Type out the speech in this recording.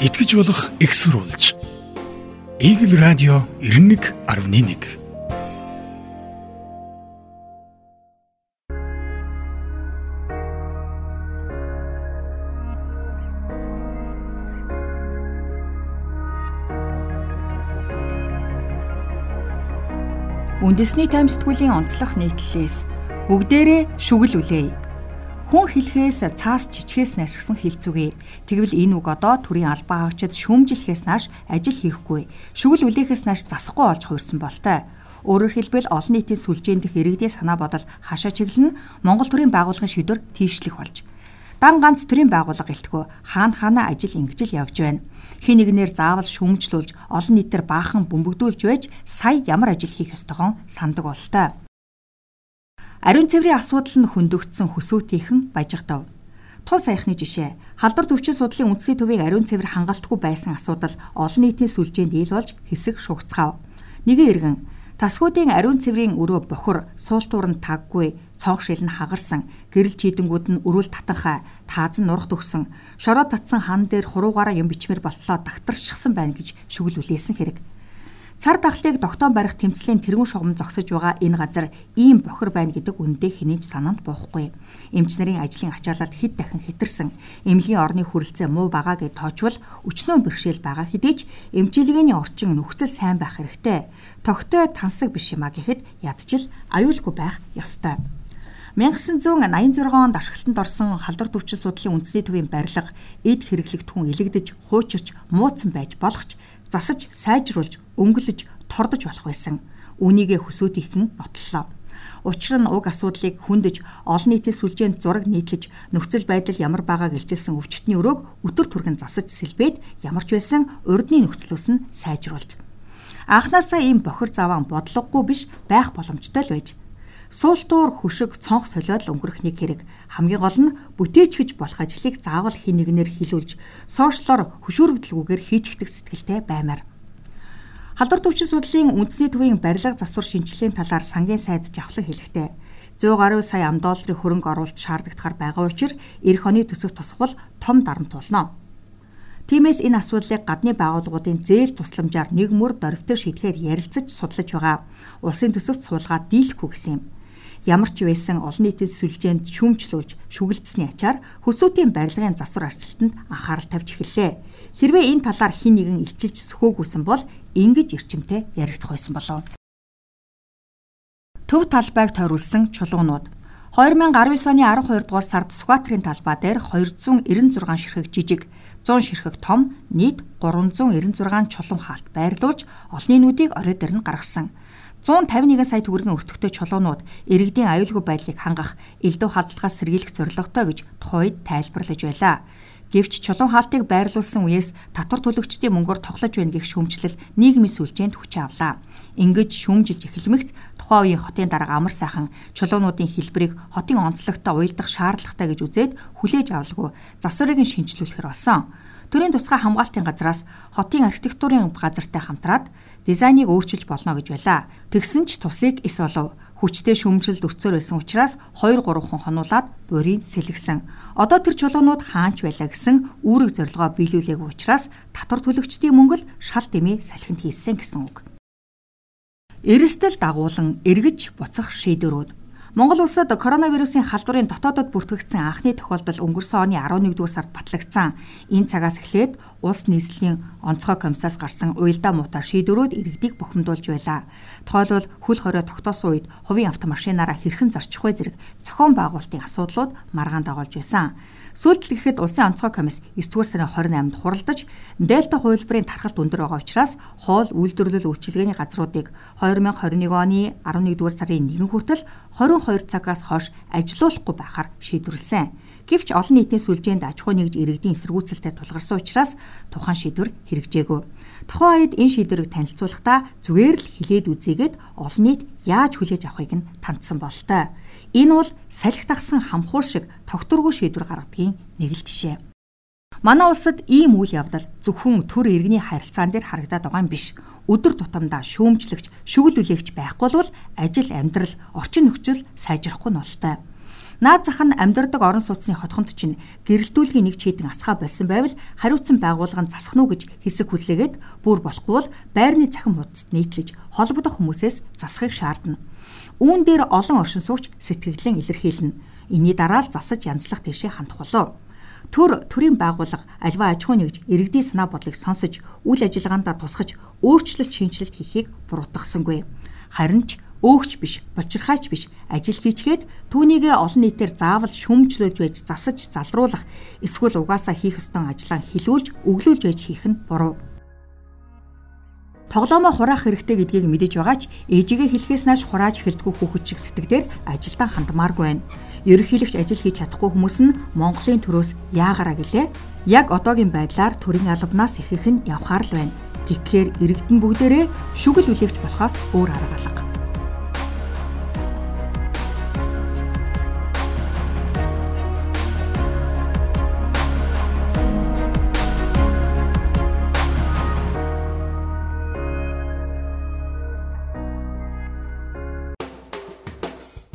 итгэж болох экссурулж. Игэл радио 91.1 Үндэсний таймстгүүлийн онцлог нийтлэлээс бүгдээрээ шүгэл үлээе. Хүн хэлхээс цаас чичгээс нашгсан хилцүүгээ. Тэгвэл энэ үг одоо төрийн албаа хаагчид шүүмжлэхээс нааш ажил хийхгүй. Шүгэл үлээхээс нааш засахгүй болж хуурсан болтой. Өөрөөр хэлбэл олон нийтийн сүлжээн дэх иргэдийн санаа бодол хашаа чиглэн Монгол төрийн байгууллагын шийдвэр тийшлэх болж. Дан ганц төрийн байгууллага гэлтгөө хаана хаана ажил ингэж л явж байна. Хин нэгнээр заавал шүүмжлүүлж олон нийтээр баахан бөмбөгдүүлж байж сая ямар ажил хийх ёстойгоо сандаг болтой. Ариун цэврийн асуудал нь хөндөгдсөн хөсөөтийнхэн баяжгатав. Тун саяхны жишээ. Халдвар төвчин судлалын үндэсний төвийн ариун цэвэр хангалтгүй байсан асуудал олон нийтийн сүлжээнд ил болж хэсэг шугцгаав. Нэгэн иргэн тасгуудын ариун цэврийн өрөө бохор суултуур нь таггүй цонх шил нь хагарсан гэрэл чийдэнгүүд нь өрөөл татанхай тааз нь нурах төгсөн шороо татсан хан дээр хуруугаараа юм бичмээр болтлоо дагтарчихсан байна гэж шүгэл үлээсэн хэрэг. Цар тахлыг тогтоон барих тэмцлийн тэргүүн шугам зогсож байгаа энэ газар ийм бохир байна гэдэг үндэ хинэж санаанд буухгүй. Эмч нарын ажлын ачаалалд хэд дахин хэтэрсэн. Эмнэлгийн орны хүрэлцээ муу байгаа гэж тоочвол өчнөө бэрхшээл байгаа хэдий ч эмчилгээний орчин нөхцөл сайн байх хэрэгтэй. Тогтой тансаг биш юмаа гэхэд ядчил аюулгүй байх ёстой. 1986 онд ашиглалтанд орсон халдвар төвчин судлалын үндэсний төвийн барилга эд хэрэглэгдэхүүн илэгдэж хуучирч мууцсан байж болох ч засаж сайжруулж өнгөлөж тордож болох байсан. Үүнийгээ хөсөөдийнхэн нотлолоо. Учир нь уг асуудлыг хөндөж олон нийтийн сүлжээнд зураг нийтлэж нөхцөл байдал ямар байгааг илчилсэн өвчтний өрөөг өтөр түргэн засаж сэлбээд ямарч байсан урдны нөхцлөөс нь сайжруулж. Анхнаасаа ийм бохир заваан бодлогогүй биш байх боломжтой л байж Суултуур хөшиг цонх солиод өнгөрөхний хэрэг хамгийн гол нь бүтээч гэж болох ажлыг заавал хин нэгнэр хилүүлж сошиалор хөшөөрөгдөлгүйгээр хийчихдэг сэтгэлтэй баймаар. Халдвар төвчин судлалын үндэсний төвийн барилга засвар шинжилгээний талаар сангийн сайд жавхлаг хэлэхдээ 100 гаруй сая ам долларын хөрөнгө оруулалт шаардлагатахар байгаа учраас эх оны төсөв тусгал том дарамт болно. Тиймээс энэ асуудлыг гадны байгууллагуудын зээл тусламжаар нэг мөр дөрвтөр шийдэхээр ярилцаж судлаж байгаа. Улсын төсөвт суулгаад дийлэхгүй гэсэн юм ямар ч байсан олон нийтийн сүлжээнд шүүмжлүүлж шүгэлдсэний ачаар хөсөөтийн барилгын засвар арчилтанд анхаарал тавьж эхэллээ. Хэрвээ энэ талаар хин нэгэн илчилж сөхөөгүйсэн бол ингэж эрчимтэй яригдах байсан болов. Төв талбайг тойруулсан чулуунууд 2019 оны 12 дугаар сард Сүхбаатарын талбай дээр 296 ширхэг жижиг 100 ширхэг том нийт 396 чулуун хаалт байрлуулж олонний нүдийг орой дээр нь гаргасан. 151 сая төгрөгийн өртөгтэй чулуунууд иргэдийн аюулгүй байдлыг хангах элдв халдлагаас сэргийлэх зорилготой гэж тухайд тайлбарлаж байлаа. Гэвч чулуун хаалтыг байрлуулсан үеэс татвар төлөгчдийн мөнгөөр тоглож байна гэх шүүмжлэл нийгмийн сүлжээнд хүч авлаа. Ингэж шүүмжилж эхлэмэгц тухайн үеийн хотын дарга амар сайхан чулуунуудын хэлбэрийг хотын онцлогтой уялдах шаардлагатай гэж үзээд хүлээж авалгүй засварыг нь шинжилүүлэхэр болсон. Төрийн тусгай хамгаалтын газраас хотын архитектурын газартай хамтраад дизайныг өөрчилж болно гэж байлаа. Тэгсэн ч тусыг эс болов. Хүчтэй шөмжлөлд өрцөөр байсан учраас 2 3 хон хонуулаад бурийг сэлгсэн. Одоо тэр чулуунууд хаанч байлаа гэсэн үүрэг зорилгоо биелүүлээгүй учраас татвар төлөгчдийн мөнгө л шал дэмий салхинд хийсэн гэсэн үг. Эрсдэл дагуулan эргэж буцах шийдвэрүүд Монгол улсад коронавирусын халдварын дотоодод бүртгэгдсэн анхны тохиолдол өнгөрсөн оны 11-р сард батлагдсан. Энэ цагаас эхлээд улс нийслэлийн онцгой комиссаас гарсан уялдаа муутай шийдвэрүүд иргэдийг бухимдуулж байлаа. Тухайлбал хөл хорой тогтоосон үед хувийн автомашинаараа хэрхэн зорчих вэ зэрэг зохион байгуулалтын асуудлууд маргаан дагуулж байсан. Сүүлдэл гэхэд улсын онцгой комисс 9 дугаар сарын 28-нд хуралдаж дельта хувилбарын тархалт өндөр байгаа учраас хоол үйлдвэрлэл үйлчилгээний газруудыг 2021 оны 11 дугаар сарын 1 хүртэл 22 цагаас хойш ажилуулахгүй байхаар шийдвэрлсэн. Гэвч олон нийтийн сүлжээнд аж ахуй нэгж иргэдийн эсэргүүцэлтэй тулгарсан учраас тухайн шийдвэр хэрэгжээгүй. Тухайн үед энэ шийдвэрийг танилцуулахдаа зүгээр л хилээд үзээгээд олон нийт яаж хүлээж авахыг нь тандсан болтой. Энэ бол салхи тагсан хамхуур шиг тогтургүй шийдвэр гаргадгийн нэг л жишээ. Манай улсад ийм үйл явдал зөвхөн төр иргэний харилцаан дээр харагдаад байгаа юм биш. Өдөр тутамдаа шүүмжлэгч, шүгэл үлээгч байхгүй бол ажил, амьдрал, орчин нөхцөл сайжрахгүй нь болтой. Наад зах нь амьдардаг орон сууцны хотхомд чинь гэрэлтүүлгийн нэг чийдэн асхаа болсон байвал хариуцсан байгууллага нь засах нь гэж хэсэг хүлээгээд бүр болохгүй бол байрны цахим хуудасд нийтлэж холбогдох хүмүүсээс засахыг шаардна. Үүн дээр олон оршин суугч сэтгэлэн илэрхийлнэ. Иний дараа л засаж янзлах тийшээ хандах болов. Төр төрийн байгууллага альва аж ахуй нэгж иргэдийн санаа бодлыг сонсож үйл ажиллагаандаа тусгаж өөрчлөлт шинжилэлт хийхийг буруутгахсангүй. Харин ч өөгч биш, бочирхаач биш ажил хийчгээд түүнийгээ олон нийтээр заавал шүмжлүүлж байж засаж залруулах эсвэл угаасаа хийх ёстой ажлаа хилүүлж өглүүлж байж хийх нь буруу. Тоглоомоо хураах хэрэгтэй гэдгийг мэдэж байгаа ч ээжигээ хэлхээс нааш хурааж эхэлдэггүй хүүхэд шиг сэтгэлээр ажилдаа хандмааргүй байна. Ерөнхийлөгч ажил хийж чадахгүй хүмүүс нь Монголын төрөөс яагараа гэлээ. Яг одоогийн байдлаар төрийн албанаас ихэх нь явхаар л байна. Тэгэхээр иргэдэн бүгдээрээ шүгэл үлээгч болохоос өөр арга алга.